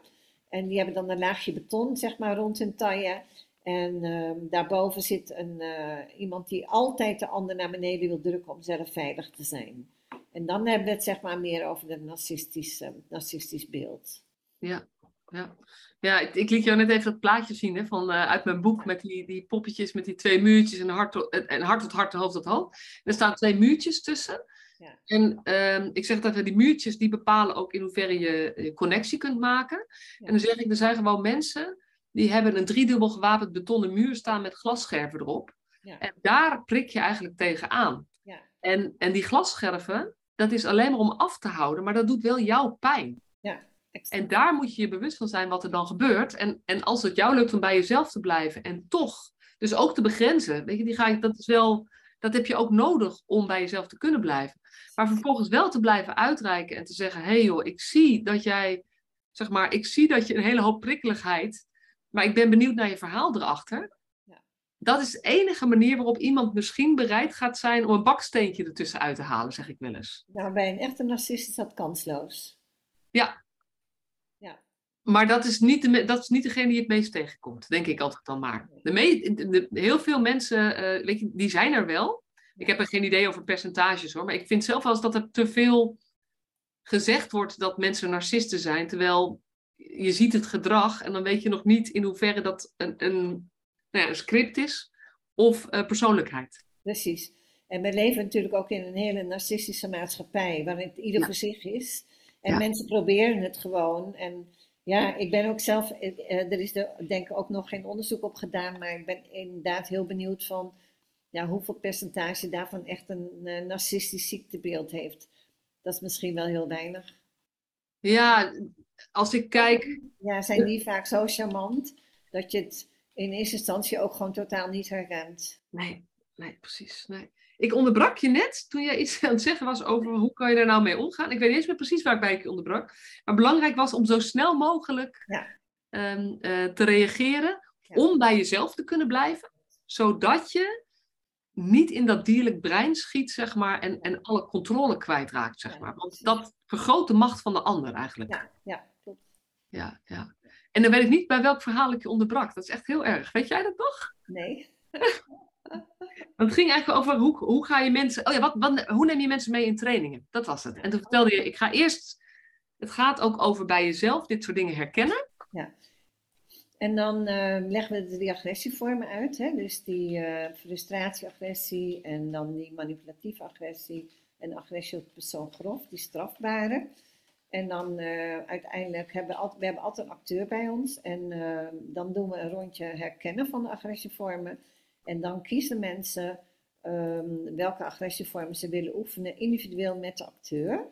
En die hebben dan een laagje beton, zeg maar, rond hun taille. En uh, daarboven zit een, uh, iemand die altijd de ander naar beneden wil drukken om zelf veilig te zijn. En dan hebben we het zeg maar meer over het narcistisch, narcistisch beeld.
Ja, ja. ja ik, ik liet jou net even dat plaatje zien hè, van, uh, uit mijn boek met die, die poppetjes met die twee muurtjes en hart, tot, en hart tot hart en hoofd tot hoofd. Er staan twee muurtjes tussen. Ja. En uh, ik zeg dat die muurtjes die bepalen ook in hoeverre je, je connectie kunt maken. Ja. En dan zeg ik, er zijn gewoon mensen die hebben een driedubbel gewapend betonnen muur staan met glasscherven erop. Ja. En daar prik je eigenlijk tegenaan. Ja. En, en die glasscherven, dat is alleen maar om af te houden, maar dat doet wel jouw pijn. Ja, en daar moet je je bewust van zijn wat er dan gebeurt. En, en als het jou lukt om bij jezelf te blijven en toch, dus ook te begrenzen, weet je, die ga ik, dat is wel, dat heb je ook nodig om bij jezelf te kunnen blijven. Maar vervolgens wel te blijven uitreiken en te zeggen, hé hey joh, ik zie dat jij, zeg maar, ik zie dat je een hele hoop prikkeligheid maar ik ben benieuwd naar je verhaal erachter. Ja. Dat is de enige manier waarop iemand misschien bereid gaat zijn om een baksteentje ertussen uit te halen, zeg ik wel eens.
Nou, bij een echte narcist is dat kansloos.
Ja. ja. Maar dat is, niet de, dat is niet degene die het meest tegenkomt, denk ik altijd dan maar. De me, de, heel veel mensen, uh, weet je, die zijn er wel. Ik heb er geen idee over percentages hoor, maar ik vind zelf wel eens dat er te veel gezegd wordt dat mensen narcisten zijn, terwijl je ziet het gedrag en dan weet je nog niet in hoeverre dat een, een, nou ja, een script is of uh, persoonlijkheid.
Precies. En we leven natuurlijk ook in een hele narcistische maatschappij, waarin het ieder ja. voor zich is. En ja. mensen proberen het gewoon. En ja, ik ben ook zelf, uh, er is er denk ik ook nog geen onderzoek op gedaan, maar ik ben inderdaad heel benieuwd van ja, hoeveel percentage daarvan echt een uh, narcistisch ziektebeeld heeft. Dat is misschien wel heel weinig.
Ja, als ik kijk.
Ja, zijn die vaak zo charmant dat je het in eerste instantie ook gewoon totaal niet herkent.
Nee, nee, precies. Nee. Ik onderbrak je net toen jij iets aan het zeggen was over hoe kan je daar nou mee omgaan. Ik weet niet eens meer precies waar ik bij je onderbrak. Maar belangrijk was om zo snel mogelijk ja. um, uh, te reageren. Ja. Om bij jezelf te kunnen blijven. Zodat je niet in dat dierlijk brein schiet, zeg maar, en, en alle controle kwijtraakt, zeg maar. Want dat vergroot de macht van de ander eigenlijk.
Ja, ja, klopt.
Ja, ja. En dan weet ik niet bij welk verhaal ik je onderbrak. Dat is echt heel erg. Weet jij dat nog?
Nee.
het ging eigenlijk over hoe, hoe ga je mensen. Oh ja, wat, wat, hoe neem je mensen mee in trainingen? Dat was het. En toen vertelde je, ik ga eerst. Het gaat ook over bij jezelf dit soort dingen herkennen.
Ja. En dan uh, leggen we de agressievormen uit. Hè? Dus die uh, frustratie-agressie en dan die manipulatieve agressie en agressie op persoon grof, die strafbare. En dan uh, uiteindelijk hebben we, altijd, we hebben altijd een acteur bij ons. En dan doen we een rondje herkennen van de agressievormen. En dan kiezen mensen um, welke agressievormen ze willen oefenen individueel met de acteur.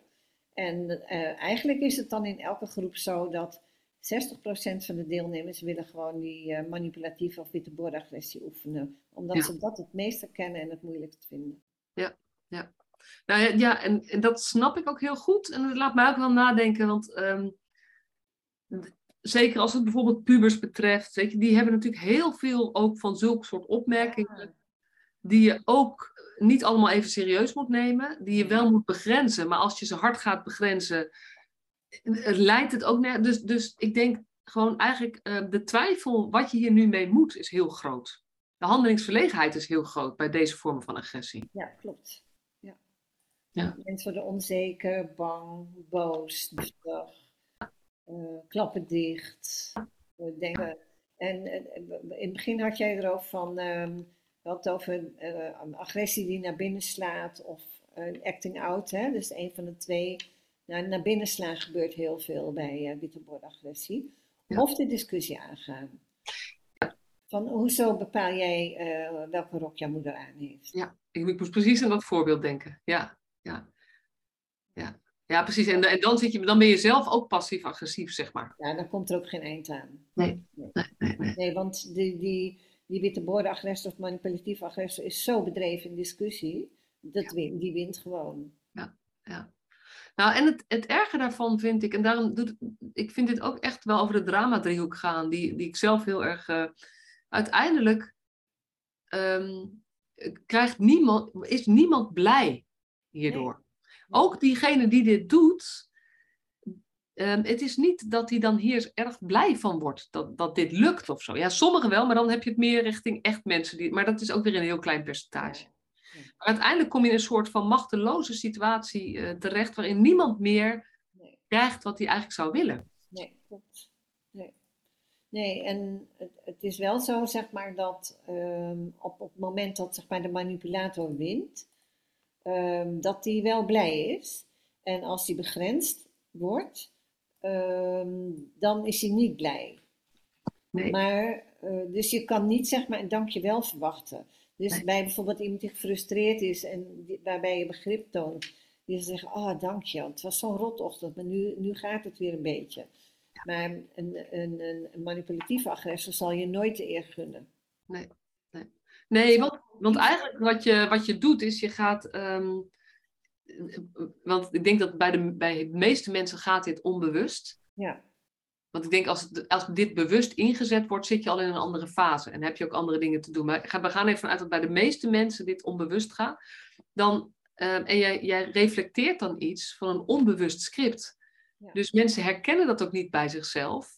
En eigenlijk is het dan in elke groep zo dat 60% van de deelnemers willen gewoon die manipulatieve of witte bordagressie oefenen. Omdat ja. ze dat het meest kennen en het moeilijkst vinden.
Ja, ja. Nou ja, en, en, dat snap ik ook heel goed. En dat laat mij ook wel nadenken, want um, zeker als het bijvoorbeeld pubers betreft, weet je, die hebben natuurlijk heel veel ook van zulke soort opmerkingen. Die je ook niet allemaal even serieus moet nemen, die je wel moet begrenzen. Maar als je ze hard gaat begrenzen, leidt het ook naar. Dus, dus ik denk gewoon eigenlijk uh, de twijfel wat je hier nu mee moet is heel groot. De handelingsverlegenheid is heel groot bij deze vormen van agressie.
Ja, klopt. Ja. Mensen worden onzeker, bang, boos, driftig, uh, klappen dicht. We denken, En in het begin had jij erover van, ehm, wat over agressie die naar binnen slaat of acting out, hè? dus een van de twee. Nou, naar binnen slaan gebeurt heel veel bij uh, wittebordagressie. Of de discussie aangaan. Van hoezo bepaal jij uh, welke rok jouw moeder aan heeft?
Ja, ik, ik moest precies aan dat voorbeeld denken. Ja, ja. Ja, ja precies. En, en dan, zit je, dan ben je zelf ook passief-agressief, zeg maar.
Ja, dan komt er ook geen eind aan.
Nee, nee, nee. nee,
nee. want die, die, die witte agressor of manipulatieve agressor is zo bedreven in discussie, dat win, die wint gewoon.
Ja, ja. Nou, en het, het erge daarvan vind ik, en daarom doet ik vind dit ook echt wel over de drama-driehoek gaan, die, die ik zelf heel erg. Uh, uiteindelijk um, krijgt niemand, is niemand blij hierdoor. Ook diegene die dit doet, um, het is niet dat hij dan hier erg blij van wordt dat, dat dit lukt of zo. Ja, sommigen wel, maar dan heb je het meer richting echt mensen. Die, maar dat is ook weer een heel klein percentage. Maar uiteindelijk kom je in een soort van machteloze situatie uh, terecht, waarin niemand meer nee. krijgt wat hij eigenlijk zou willen.
Nee, klopt. Nee, nee en het, het is wel zo, zeg maar, dat um, op, op het moment dat zeg maar, de manipulator wint, um, dat hij wel blij is. En als hij begrensd wordt, um, dan is hij niet blij. Nee. Maar, uh, dus je kan niet zeg maar een dankjewel verwachten. Dus bij bijvoorbeeld iemand die gefrustreerd is en waarbij je begrip toont, die zegt, oh dank je, het was zo'n rotochtend, maar nu, nu gaat het weer een beetje. Maar een, een, een, manipulatieve agressor zal je nooit de eer gunnen.
Nee, nee. nee want, want eigenlijk wat je, wat je doet is je gaat... Um, want ik denk dat bij de, bij de meeste mensen gaat dit onbewust.
Ja.
Want ik denk, als, als dit bewust ingezet wordt, zit je al in een andere fase. En heb je ook andere dingen te doen. Maar we gaan even vanuit dat bij de meeste mensen dit onbewust gaat. Dan, uh, en jij, jij reflecteert dan iets van een onbewust script. Ja. Dus mensen herkennen dat ook niet bij zichzelf.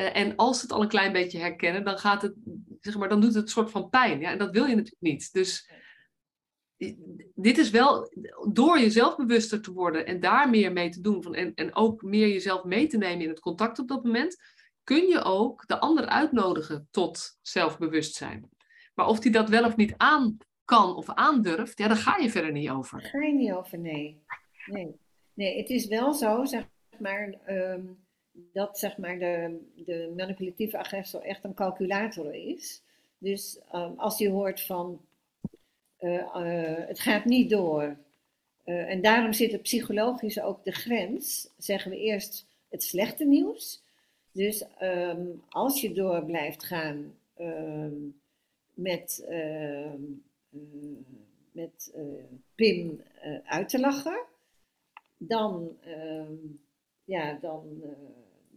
Uh, en als ze het al een klein beetje herkennen, dan, gaat het, zeg maar, dan doet het een soort van pijn. Ja? En dat wil je natuurlijk niet. Dus dit is wel door jezelf bewuster te worden en daar meer mee te doen van, en, en ook meer jezelf mee te nemen in het contact op dat moment, kun je ook de ander uitnodigen tot zelfbewustzijn. Maar of die dat wel of niet aan kan of aandurft, ja, daar ga je verder niet over.
Daar ga je niet over, nee. Nee, nee het is wel zo, zeg maar, um, dat zeg maar, de, de manipulatieve agressor echt een calculator is. Dus um, als hij hoort van uh, uh, het gaat niet door. Uh, en daarom zit er psychologisch ook de grens, zeggen we eerst het slechte nieuws. Dus um, als je door blijft gaan um, met, met Pim uit te lachen, dan, ja, dan,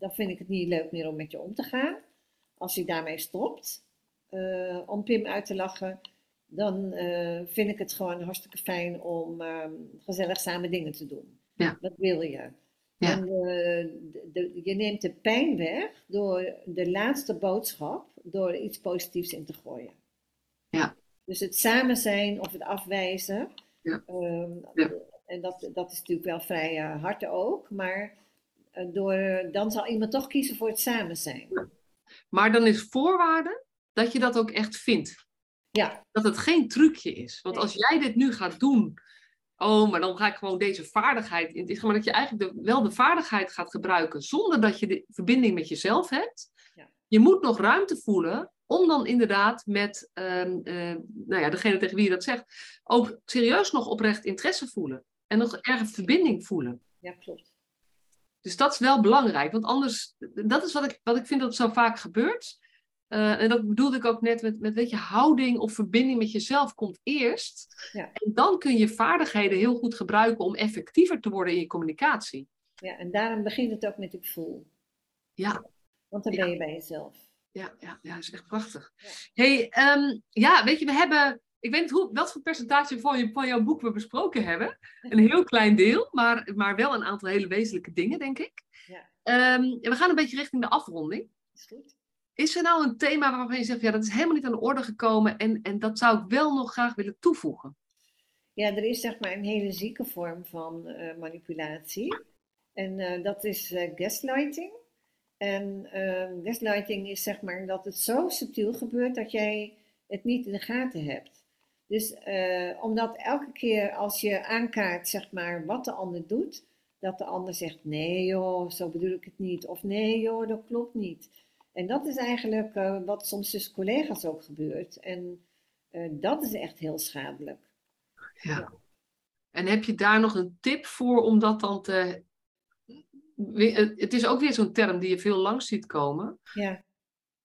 dan vind ik het niet leuk meer om met je om te gaan. Als je daarmee stopt om Pim uit te lachen, dan uh, vind ik het gewoon hartstikke fijn om um, gezellig samen dingen te doen.
Ja.
Dat wil je. Ja. En de, de, je neemt de pijn weg door de laatste boodschap, door iets positiefs in te gooien.
Ja.
Dus het samen zijn of het afwijzen.
Ja.
Um, ja. En dat, dat is natuurlijk wel vrij hard ook, maar door, dan zal iemand toch kiezen voor het samen zijn.
Maar dan is voorwaarde dat je dat ook echt vindt.
Ja.
Dat het geen trucje is. Want als jij dit nu gaat doen, oh, maar dan ga ik gewoon deze vaardigheid. Is maar dat je eigenlijk de, wel de vaardigheid gaat gebruiken zonder dat je de verbinding met jezelf hebt. Ja. Je moet nog ruimte voelen om dan inderdaad met uh, uh, nou ja, degene tegen wie je dat zegt, ook serieus nog oprecht interesse voelen. En nog erg verbinding voelen.
Ja, klopt.
Dus dat is wel belangrijk, want anders, dat is wat ik, wat ik vind dat zo vaak gebeurt. Uh, en dat bedoelde ik ook net met, met weet je, houding of verbinding met jezelf komt eerst.
Ja.
En dan kun je vaardigheden heel goed gebruiken om effectiever te worden in je communicatie.
Ja, en daarom begint het ook met ik voel.
Ja.
Want dan ben je bij jezelf.
Ja, ja, ja, dat is echt prachtig. Ja. hey, um, ja, weet je, we hebben, ik weet niet hoe, wat voor percentage van, je, van jouw boek we besproken hebben. Een heel klein deel, maar, maar wel een aantal hele wezenlijke dingen, denk ik.
Ja.
Um, we gaan een beetje richting de afronding.
Is goed.
Is er nou een thema waarvan je zegt, ja, dat is helemaal niet aan de orde gekomen en, en dat zou ik wel nog graag willen toevoegen?
Ja, er is zeg maar een hele zieke vorm van uh, manipulatie. En uh, dat is uh, gaslighting. En uh, gaslighting is zeg maar dat het zo subtiel gebeurt dat jij het niet in de gaten hebt. Dus uh, omdat elke keer als je aankaart zeg maar wat de ander doet, dat de ander zegt nee joh, zo bedoel ik het niet. Of nee joh, dat klopt niet. En dat is eigenlijk uh, wat soms tussen collega's ook gebeurt. En dat is echt heel schadelijk.
Ja. ja. En heb je daar nog een tip voor om dat dan te het is ook weer zo'n term die je veel langs ziet komen.
Ja.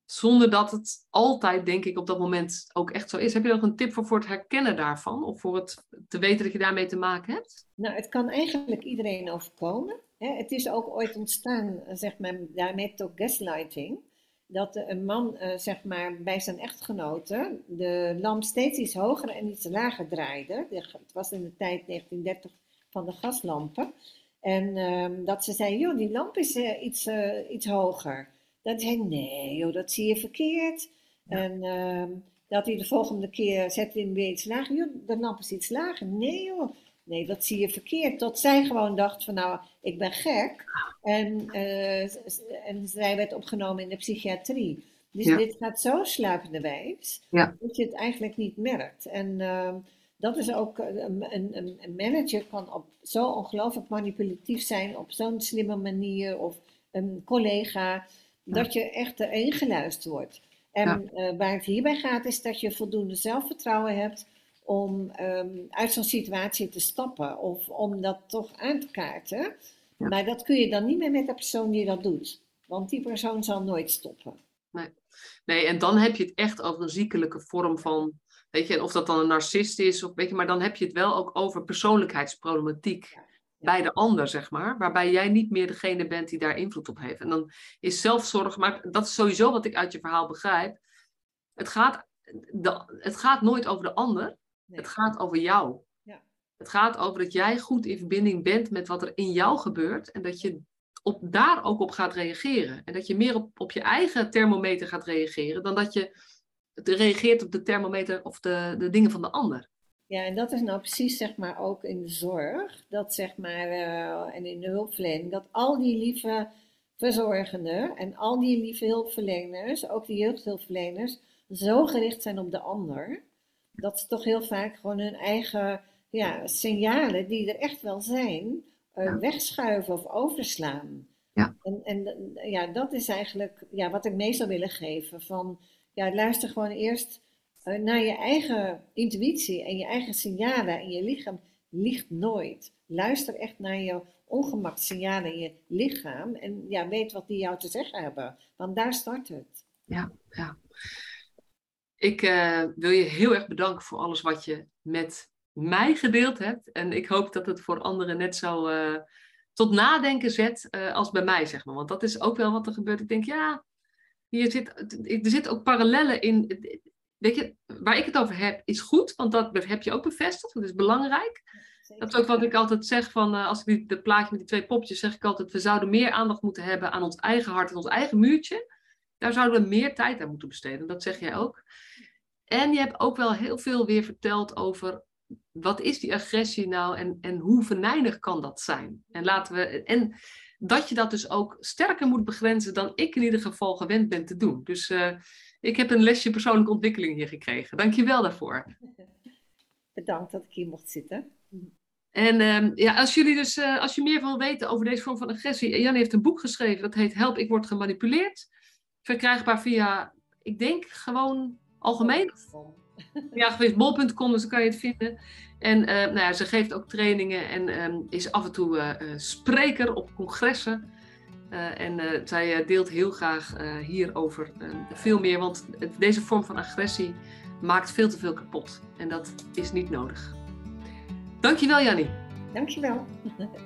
Zonder dat het altijd, denk ik, op dat moment ook echt zo is. Heb je nog een tip voor, voor het herkennen daarvan? Of voor het te weten dat je daarmee te maken hebt?
Nou, het kan eigenlijk iedereen overkomen. Het is ook ooit ontstaan, zeg maar, daarmee ook gaslighting. Dat een man, eh, zeg maar, bij zijn echtgenote de lamp steeds iets hoger en iets lager draaide. Het was in de tijd 1930 van de gaslampen. En um, dat ze zei, joh, die lamp is iets, iets hoger. Dat zei nee, joh, dat zie je verkeerd. Ja. En um, dat hij de volgende keer zet hij hem weer iets lager. Joh, de lamp is iets lager. Nee, joh. Nee, dat zie je verkeerd. Tot zij gewoon dacht van, nou, ik ben gek. En, uh, en zij werd opgenomen in de psychiatrie. Dus ja. dit gaat zo sluipenderwijs,
ja.
dat je het eigenlijk niet merkt. En... Uh, dat is ook, eh, een, een, een manager kan op zo ongelooflijk manipulatief zijn, op zo'n slimme manier, of een collega, dat je echt erin geluisterd wordt. En ja. uh, waar het hierbij gaat, is dat je voldoende zelfvertrouwen hebt om um, uit zo'n situatie te stappen, of om dat toch aan te kaarten. Ja. Maar dat kun je dan niet meer met de persoon die dat doet, want die persoon zal nooit stoppen.
Nee. nee, en dan heb je het echt over een ziekelijke vorm van Weet je, of dat dan een narcist is, of, weet je, maar dan heb je het wel ook over persoonlijkheidsproblematiek ja. Bij de ander, zeg maar. Waarbij jij niet meer degene bent die daar invloed op heeft. En dan is zelfzorg, maar dat is sowieso wat ik uit je verhaal begrijp. Het gaat, de, het gaat nooit over de ander, nee. het gaat over jou.
Ja.
Het gaat over dat jij goed in verbinding bent met wat er in jou gebeurt en dat je op, daar ook op gaat reageren. En dat je meer op, op je eigen thermometer gaat reageren dan dat je reageert op de thermometer of de, de dingen van de ander.
Ja, en dat is nou precies zeg maar ook in de zorg, dat zeg maar, uh, en in de hulpverlening, dat al die lieve verzorgenden en al die lieve hulpverleners, ook de jeugdhulpverleners, zo gericht zijn op de ander, dat ze toch heel vaak gewoon hun eigen ja, signalen, die er echt wel zijn, uh, ja. wegschuiven of overslaan.
Ja.
En, en ja, dat is eigenlijk ja, wat ik mee zou willen geven. Van, ja, luister gewoon eerst naar je eigen intuïtie en je eigen signalen. En je lichaam ligt nooit. Luister echt naar je ongemaksignalen in je lichaam. En ja, weet wat die jou te zeggen hebben. Want daar start het.
Ja, ja. Ik uh, wil je heel erg bedanken voor alles wat je met mij gedeeld hebt. En ik hoop dat het voor anderen net zo uh, tot nadenken zet als bij mij, zeg maar. Want dat is ook wel wat er gebeurt. Ik denk, ja, hier zit, er zitten ook parallellen in. Weet je, waar ik het over heb, is goed, want dat heb je ook bevestigd. Dat is belangrijk. Dat is ook wat ik altijd zeg van, uh, als ik die, het plaatje met die twee popjes, zeg ik altijd, we zouden meer aandacht moeten hebben aan ons eigen hart en ons eigen muurtje. Daar zouden we meer tijd aan moeten besteden. Dat zeg jij ook. En je hebt ook wel heel veel weer verteld over wat is die agressie nou en, en hoe venijnig kan dat zijn. En laten we. En dat je dat dus ook sterker moet begrenzen dan ik in ieder geval gewend ben te doen. Dus uh, ik heb een lesje persoonlijke ontwikkeling hier gekregen. Dank je wel daarvoor.
Bedankt dat ik hier mocht zitten.
En uh, ja, als jullie dus, uh, als je meer wil weten over deze vorm van agressie, Jan heeft een boek geschreven dat heet Help, ik word gemanipuleerd. Verkrijgbaar via, ik denk gewoon algemeen. Ja, geweest bol.com, dus dan kan je het vinden. En uh, nou ja, ze geeft ook trainingen en um, is af en toe uh, spreker op congressen. Uh, en zij deelt heel graag hierover veel meer, want deze vorm van agressie maakt veel te veel kapot. En dat is niet nodig. Dankjewel, Jannie.
Dankjewel.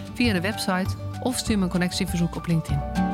via de website of stuur me een connectieverzoek op LinkedIn.